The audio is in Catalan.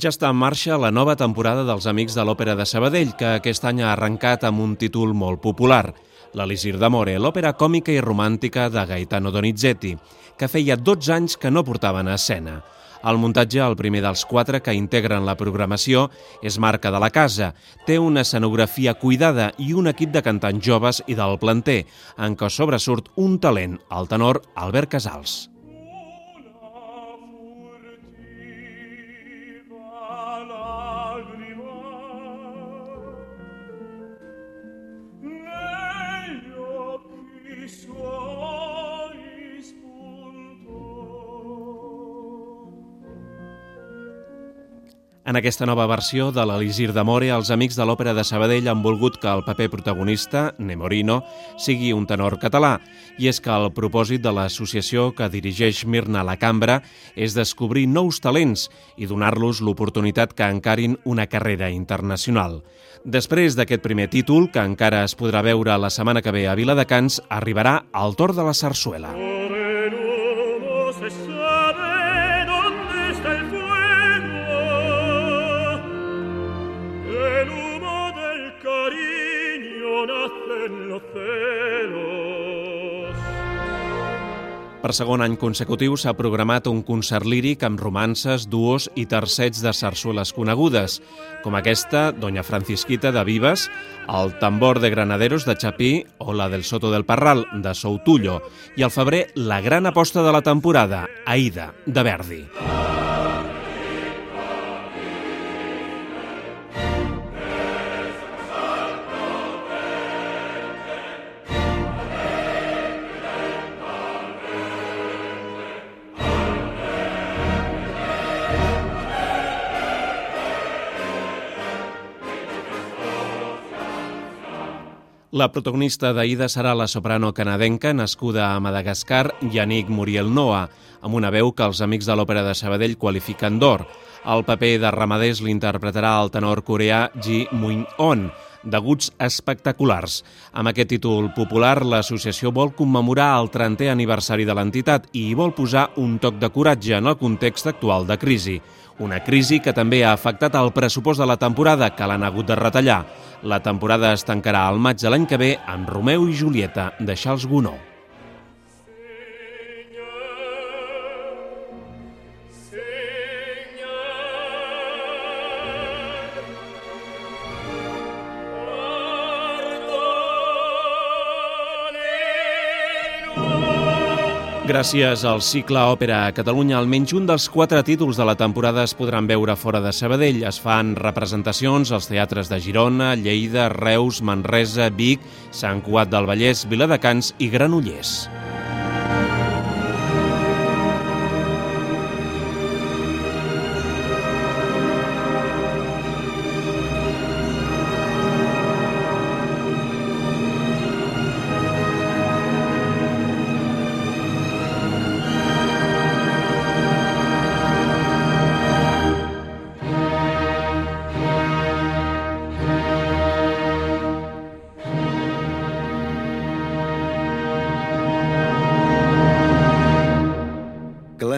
Ja està en marxa la nova temporada dels Amics de l'Òpera de Sabadell, que aquest any ha arrencat amb un títol molt popular, l'Elisir d'Amore, l'òpera còmica i romàntica de Gaetano Donizetti, que feia 12 anys que no portaven a escena. El muntatge, el primer dels quatre que integren la programació, és marca de la casa. Té una escenografia cuidada i un equip de cantants joves i del planter, en què sobresurt un talent, el tenor Albert Casals. En aquesta nova versió de l'Elisir d'Amore, els amics de l'Òpera de Sabadell han volgut que el paper protagonista, Nemorino, sigui un tenor català, i és que el propòsit de l'associació que dirigeix Mirna a la cambra és descobrir nous talents i donar-los l'oportunitat que encarin una carrera internacional. Després d'aquest primer títol, que encara es podrà veure la setmana que ve a Viladecans, arribarà el torn de la sarsuela. Per segon any consecutiu s'ha programat un concert líric amb romances, duos i tercets de sarsueles conegudes, com aquesta, Doña Francisquita de Vives, el Tambor de Granaderos de Chapí o la del Soto del Parral de Soutullo, i al febrer la gran aposta de la temporada, Aida, de Verdi. La protagonista d'Aida serà la soprano canadenca nascuda a Madagascar, Yannick Muriel Noa, amb una veu que els amics de l'Òpera de Sabadell qualifiquen d'or. El paper de Ramadés l'interpretarà el tenor coreà Ji Muin-on, deguts espectaculars. Amb aquest títol popular, l'associació vol commemorar el 30è aniversari de l'entitat i hi vol posar un toc de coratge en el context actual de crisi. Una crisi que també ha afectat el pressupost de la temporada, que l'han hagut de retallar. La temporada es tancarà al maig de l'any que ve amb Romeu i Julieta de Charles Gounod. Gràcies al cicle Òpera a Catalunya, almenys un dels quatre títols de la temporada es podran veure fora de Sabadell. Es fan representacions als teatres de Girona, Lleida, Reus, Manresa, Vic, Sant Cuat del Vallès, Viladecans i Granollers.